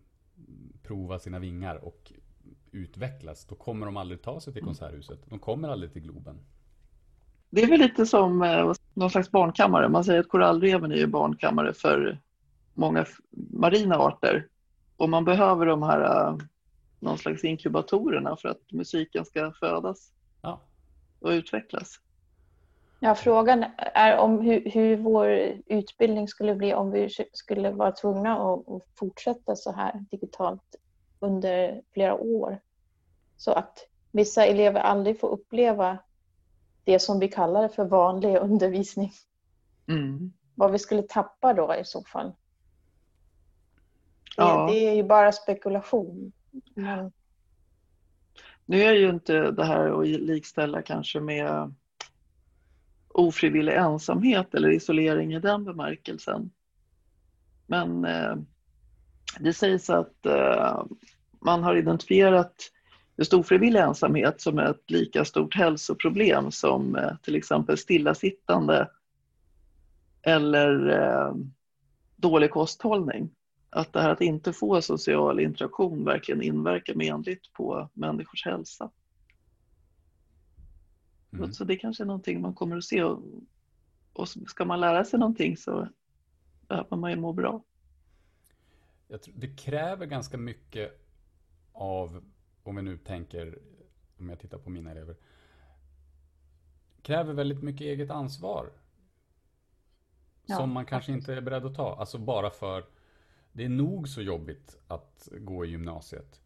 prova sina vingar och utvecklas, då kommer de aldrig ta sig till konserthuset. De kommer aldrig till Globen. Det är väl lite som eh, någon slags barnkammare. Man säger att korallreven är ju barnkammare för många marina arter. Och man behöver de här eh, någon slags inkubatorerna för att musiken ska födas Ja, och utvecklas. Ja, frågan är om hur, hur vår utbildning skulle bli om vi skulle vara tvungna att, att fortsätta så här digitalt under flera år. Så att vissa elever aldrig får uppleva det som vi kallar för vanlig undervisning. Mm. Vad vi skulle tappa då i så fall. Det, Ja. det är ju bara spekulation. Men, Nu är ju inte det här att likställa kanske med ofrivillig ensamhet eller isolering i den bemärkelsen. Men eh, det sägs att eh, man har identifierat just ofrivillig ensamhet som ett lika stort hälsoproblem som eh, till exempel stillasittande eller eh, dålig kosthållning. Att det här att inte få social interaktion verkligen inverkar menligt på människors hälsa. mm. Så det kanske är någonting man kommer att se. Och, och ska man lära sig någonting så behöver man ju må bra. Jag tror, det kräver ganska mycket av, om vi nu tänker, om jag tittar på mina elever, kräver väldigt mycket eget ansvar. Ja, som man kanske inte är beredd att ta. Alltså bara för det är nog så jobbigt att gå i gymnasiet.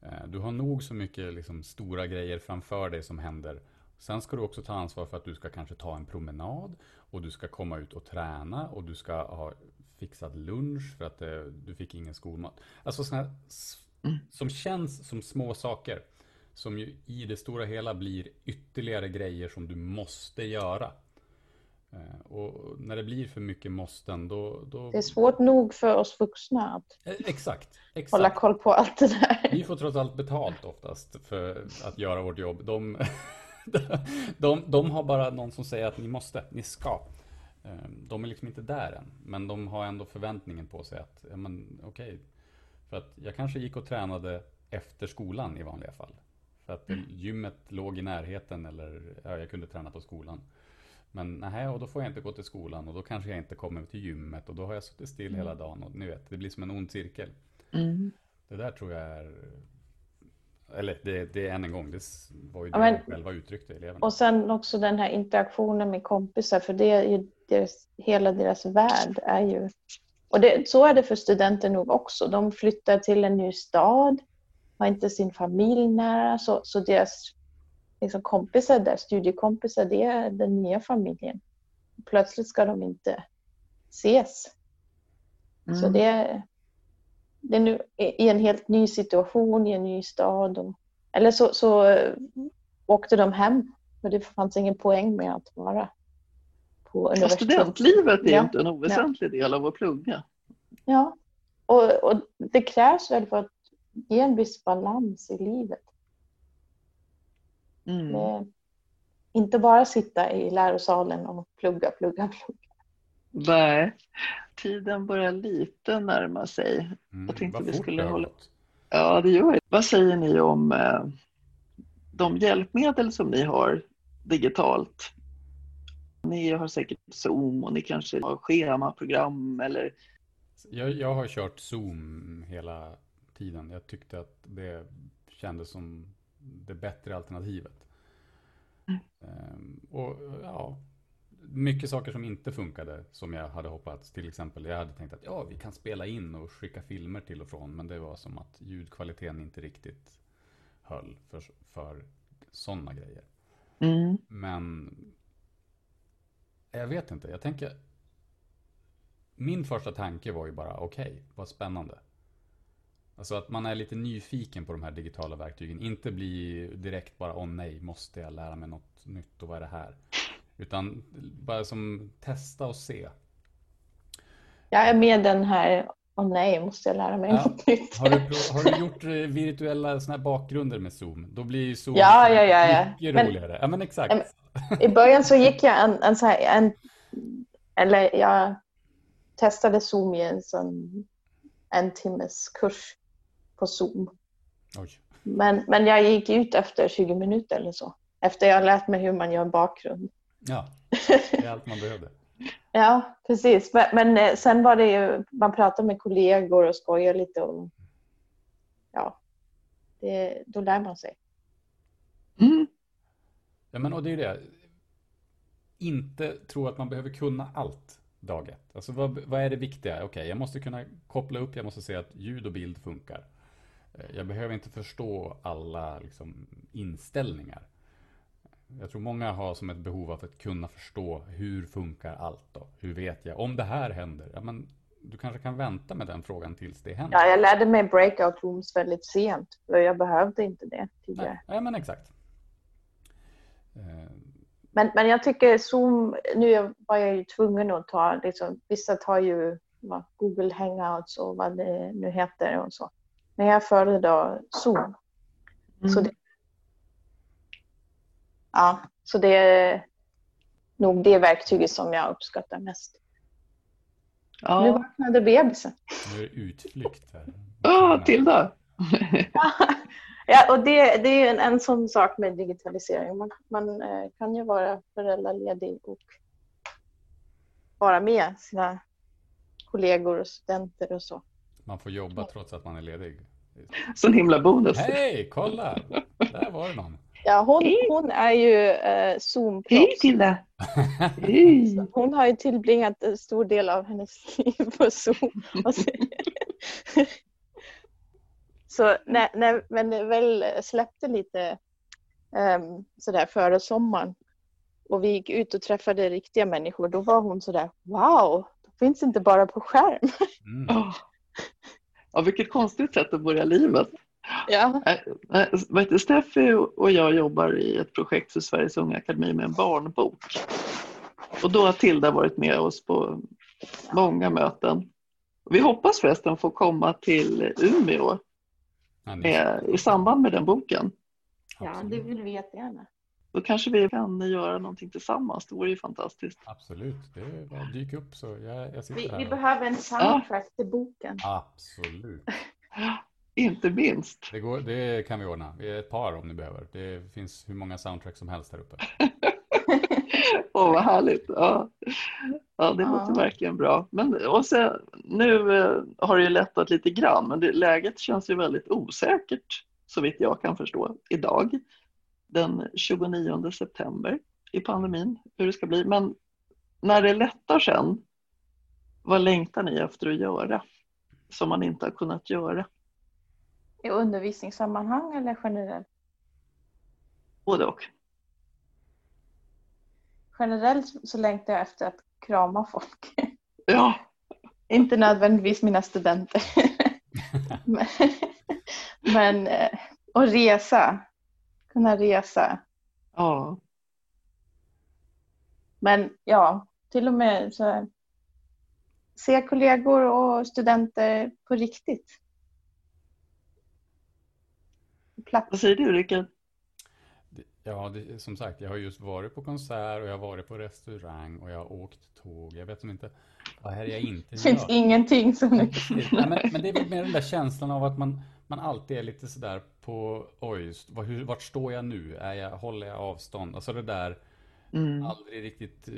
Eh, Du har nog så mycket liksom, stora grejer framför dig som händer. Sen ska du också ta ansvar för att du ska kanske ta en promenad och du ska komma ut och träna och du ska ha fixat lunch för att eh, du fick ingen skolmat. Alltså sådana som känns som små saker. Som ju i det stora hela blir ytterligare grejer som du måste göra. Eh, Och när det blir för mycket måsten då... då... Det är svårt nog för oss vuxna att Eh, Exakt, hålla exakt. koll på allt det där. Vi får trots allt betalt oftast för att göra vårt jobb. De, de, de har bara någon som säger att ni måste, ni ska. Eh, De är liksom inte där än, men de har ändå förväntningen på sig att, ja men okej. För att jag kanske gick och tränade efter skolan i vanliga fall. För att gymmet låg i närheten eller ja, jag kunde träna på skolan. Men nej, och då får jag inte gå till skolan och då kanske jag inte kommer till gymmet och då har jag suttit still hela dagen och ni vet, det blir som en ond cirkel. Mm. Det där tror jag är... Eller det, det är än en gång, det var ju det men- själva uttryckte eleverna. Och sen också den här interaktionen med kompisar, för det är ju deras, hela deras värld är ju... Och det, så är det för studenter nog också. De flyttar till en ny stad, har inte sin familj nära, så, så deras liksom, kompisar där, studiekompisar, det är den nya familjen. Plötsligt ska de inte ses. Så Mm. det är, det är nu i i en helt ny situation, i en ny stad. Och, eller så, så eh, åkte de hem, för det fanns ingen poäng med att vara på Ja, universitet. studentlivet är Ja. inte en oväsentlig del av att plugga. Ja, och, och det krävs väl för att ge en viss balans i livet. Mm. Det, inte bara sitta i lärosalen och plugga, plugga, plugga. Nej, tiden börjar lite närma sig. Mm, jag tänkte vad vi skulle hålla-. Ja, det gör det. Vad säger ni om eh, de hjälpmedel som ni har digitalt? Ni har säkert Zoom och ni kanske har schemaprogram eller Jag, jag har kört Zoom hela tiden. Jag tyckte att det kändes som det bättre alternativet. Mm. Ehm, och ja, mycket saker som inte funkade som jag hade hoppats. Till exempel, jag hade tänkt att ja, vi kan spela in och skicka filmer till och från. Men det var som att ljudkvaliteten inte riktigt höll för, för sådana grejer. mm. Men jag vet inte, jag tänker Min första tanke var ju bara okej, vad spännande. Alltså att man är lite nyfiken på de här digitala verktygen. Inte bli direkt bara åh nej, måste jag lära mig något nytt och vad är det här? Utan bara som testa och se. Jag är med den här, åh nej, måste jag lära mig Ja. något nytt? Har du, har du gjort eh, virtuella såna här bakgrunder med Zoom? Då blir ju Zoom Ja, ja, ja, ja. mycket Men- roligare Ja men exakt I början så gick jag en, en, så här, en eller jag testade Zoom i en sån en timmes kurs på Zoom. Oj. Men, men jag gick ut efter 20 minuter eller så. Efter jag lärt mig hur man gör bakgrund. Ja, det är allt man behövde Ja, precis. Men, men eh, sen var det ju, man pratade med kollegor och skojade lite och ja, det, då lär man sig. Mm. Ja, men och det är det. Inte tro att man behöver kunna allt dag ett. Alltså vad, vad är det viktiga? Okej, jag måste kunna koppla upp, jag måste se att ljud och bild funkar. Eh, Jag behöver inte förstå alla liksom, inställningar. Jag tror många har som ett behov av att kunna förstå hur funkar allt då? Hur vet jag? Om det här händer, ja men du kanske kan vänta med den frågan tills det händer. Ja, jag lärde mig breakout rooms väldigt sent. För jag behövde inte det tidigare. Nej, ja, men exakt. Eh, Men, men jag tycker Zoom, nu var jag ju tvungen att ta, liksom, vissa tar ju vad, Google Hangouts och vad det nu heter och så. Men jag föredrar Zoom. Så Mm. det, ja, så det är nog det verktyget som jag uppskattar mest. Nu Ja, vaknade bebisen. nu är det utflykt här. ah, Tilda! ja, och det, det är en, en sån sak med digitalisering. Man, man eh, kan ju vara föräldraledig och vara med sina kollegor och studenter och så. Man får jobba trots att man är ledig. Sån himla bonus. Hej, kolla! Där var det någon. Ja, hon, Hej. hon är ju eh, Zoom-proffs. Hej Tilda! Hej! Hon har ju tillbringat en stor del av hennes liv på Zoom. Och så så när, när, men det väl släppte lite um, sådär före sommaren och vi gick ut och träffade riktiga människor, då var hon sådär wow, det finns inte bara på skärm. Mm. Ja. Ja, vilket konstigt sätt att börja livet. Ja, Äh, äh, Steffi och jag jobbar i ett projekt för Sveriges Unga Akademi med en barnbok. Och då har Tilda varit med oss på många möten. Vi hoppas förresten få komma till Umeå Ja, med, i samband med den boken. ja det vill vi jättegärna. Då kanske vi kan göra någonting tillsammans. Det vore ju fantastiskt. Absolut, det är dyka upp så jag, jag sitter Vi, här. vi behöver en soundtrack till boken. Absolut. Inte minst. Det, går, det kan vi ordna. Vi är ett par om ni behöver. Det finns hur många soundtracks som helst här uppe. Åh, vad härligt. Ja, ja det Ja. låter verkligen bra. Men, och så, nu eh, har det ju lättat lite grann, men det, läget känns ju väldigt osäkert, så vitt jag kan förstå, idag. Den 29 september i pandemin, hur det ska bli. Men när det lättar sen, vad längtar ni efter att göra som man inte har kunnat göra? I undervisningssammanhang eller generellt? Både och. Generellt så längtar jag efter att krama folk. Ja, Inte nödvändigtvis mina studenter. men, men eh, och resa. Kunna resa. ja, Men ja, till och med så här, se kollegor och studenter på riktigt. På Plats. vad säger du Rickard? Ja, det, som sagt, jag har just varit på konsert och jag har varit på restaurang och jag har åkt tåg. Jag vet som inte, vad är det jag inte Det finns ingenting som. Nej, men, men det är väl mer den där känslan av att man, man alltid är lite sådär på, oj, vart står jag nu? Är jag, håller jag avstånd? Alltså det där, Mm. aldrig riktigt eh,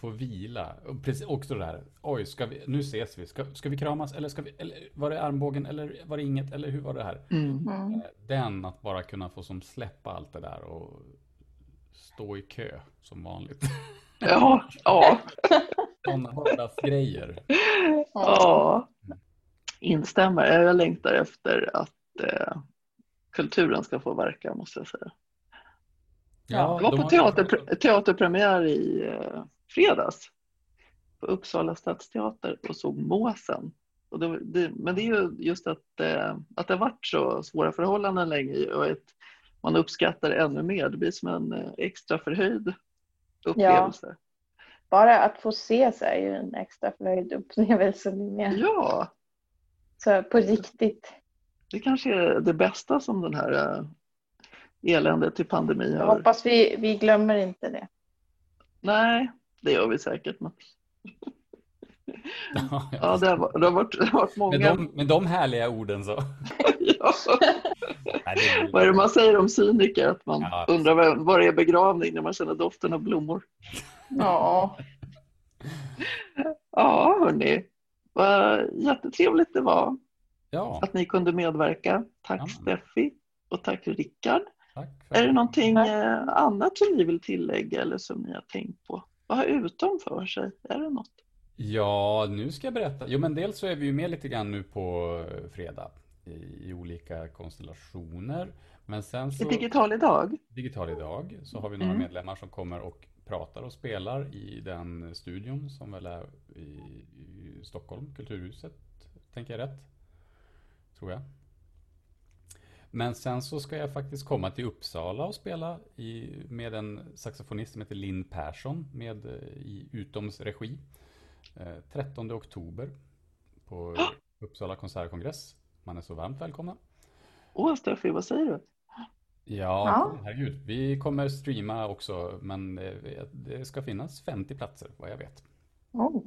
få vila. Och precis, också det där, oj, ska vi, nu ses vi, ska, ska vi kramas eller ska vi, eller var det armbågen eller var det inget eller hur var det här? Mm. Mm. Eh, Den, att bara kunna få som släppa allt det där och stå i kö som vanligt. Ja, ja. Sådana vardagsgrejer. Ja, instämmer. Jag längtar efter att eh, kulturen ska få verka måste jag säga. Ja, Jag var på har- teater, teaterpremiär i eh, fredags på Uppsala stadsteater och såg Måsen. Och det, det, men det är ju just att, eh, att det har varit så svåra förhållanden länge och att man uppskattar det ännu mer. Det blir som en eh, extra förhöjd upplevelse. Bara att få se så är ju en extra förhöjd upplevelse. Med. Ja, Så på riktigt. det kanske är det bästa som den här eländet i pandemi Jag hoppas vi, vi glömmer inte det. Nej, det gör vi säkert. Men, Ja, ja, det, har, varit- det, har varit, det har varit med, många. de, med de härliga orden så. ja. Nej, Vad är det man säger om cyniker? Att man Ja. undrar vad, vad det är begravning när man känner doften av blommor. Ja. Ja, hörni. Vad jättetrevligt det var Ja, att ni kunde medverka. Tack Ja. Steffi och tack Rickard. Tack. Är det någonting Tack. eh, annat som ni vill tillägga eller som ni har tänkt på? Vad har utom för sig? Är det något? Ja, nu ska jag berätta. Jo, men dels så är vi ju med lite grann nu på eh, fredag i, i olika konstellationer. Men sen I så, digital idag? digital idag, så har vi några Mm. medlemmar som kommer och pratar och spelar i den studion som väl är i, i Stockholm, Kulturhuset, tänker jag rätt? Tror jag. Men sen så ska jag faktiskt komma till Uppsala och spela i, med en saxofonist som heter Linn Persson med, eh, i Utoms regi. Eh, 13 oktober på Uppsala konsertkongress. Man är så varmt välkomna. Åh Steffi, vad säger du? Ja, Ja. herregud. Vi kommer streama också, men eh, det ska finnas 50 platser vad jag vet. Oh.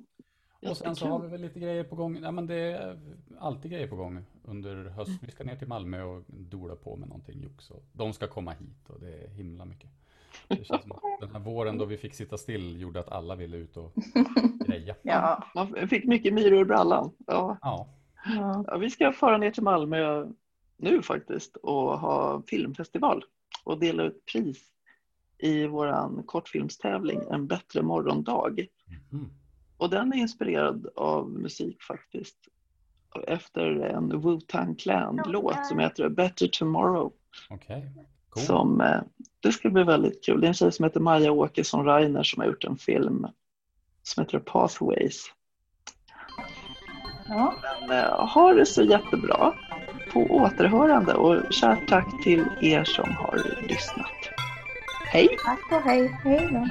Och sen så har vi väl lite grejer på gång. Ja, men det är alltid grejer på gång under hösten. Vi ska ner till Malmö och dola på med någonting jox. De ska komma hit och det är himla mycket. Det känns som att den här våren då vi fick sitta still gjorde att alla ville ut och greja. Ja. Man fick mycket myror i brallan. Ja. Ja, ja. Ja, vi ska fara ner till Malmö nu faktiskt och ha filmfestival och dela ut pris i vår kortfilmstävling En bättre morgondag. Mm. Och den är inspirerad av musik faktiskt. Efter en Wu-Tang Clan-låt som heter Better Tomorrow. Okay. Cool. Som, eh, det ska bli väldigt kul. Det är en tjej som heter Maja Åkesson Reiner som har gjort en film som heter Pathways. Ja. Men eh, ha det så jättebra. På återhörande och kärt tack till er som har lyssnat. Hej! Tack och hej. Hej då.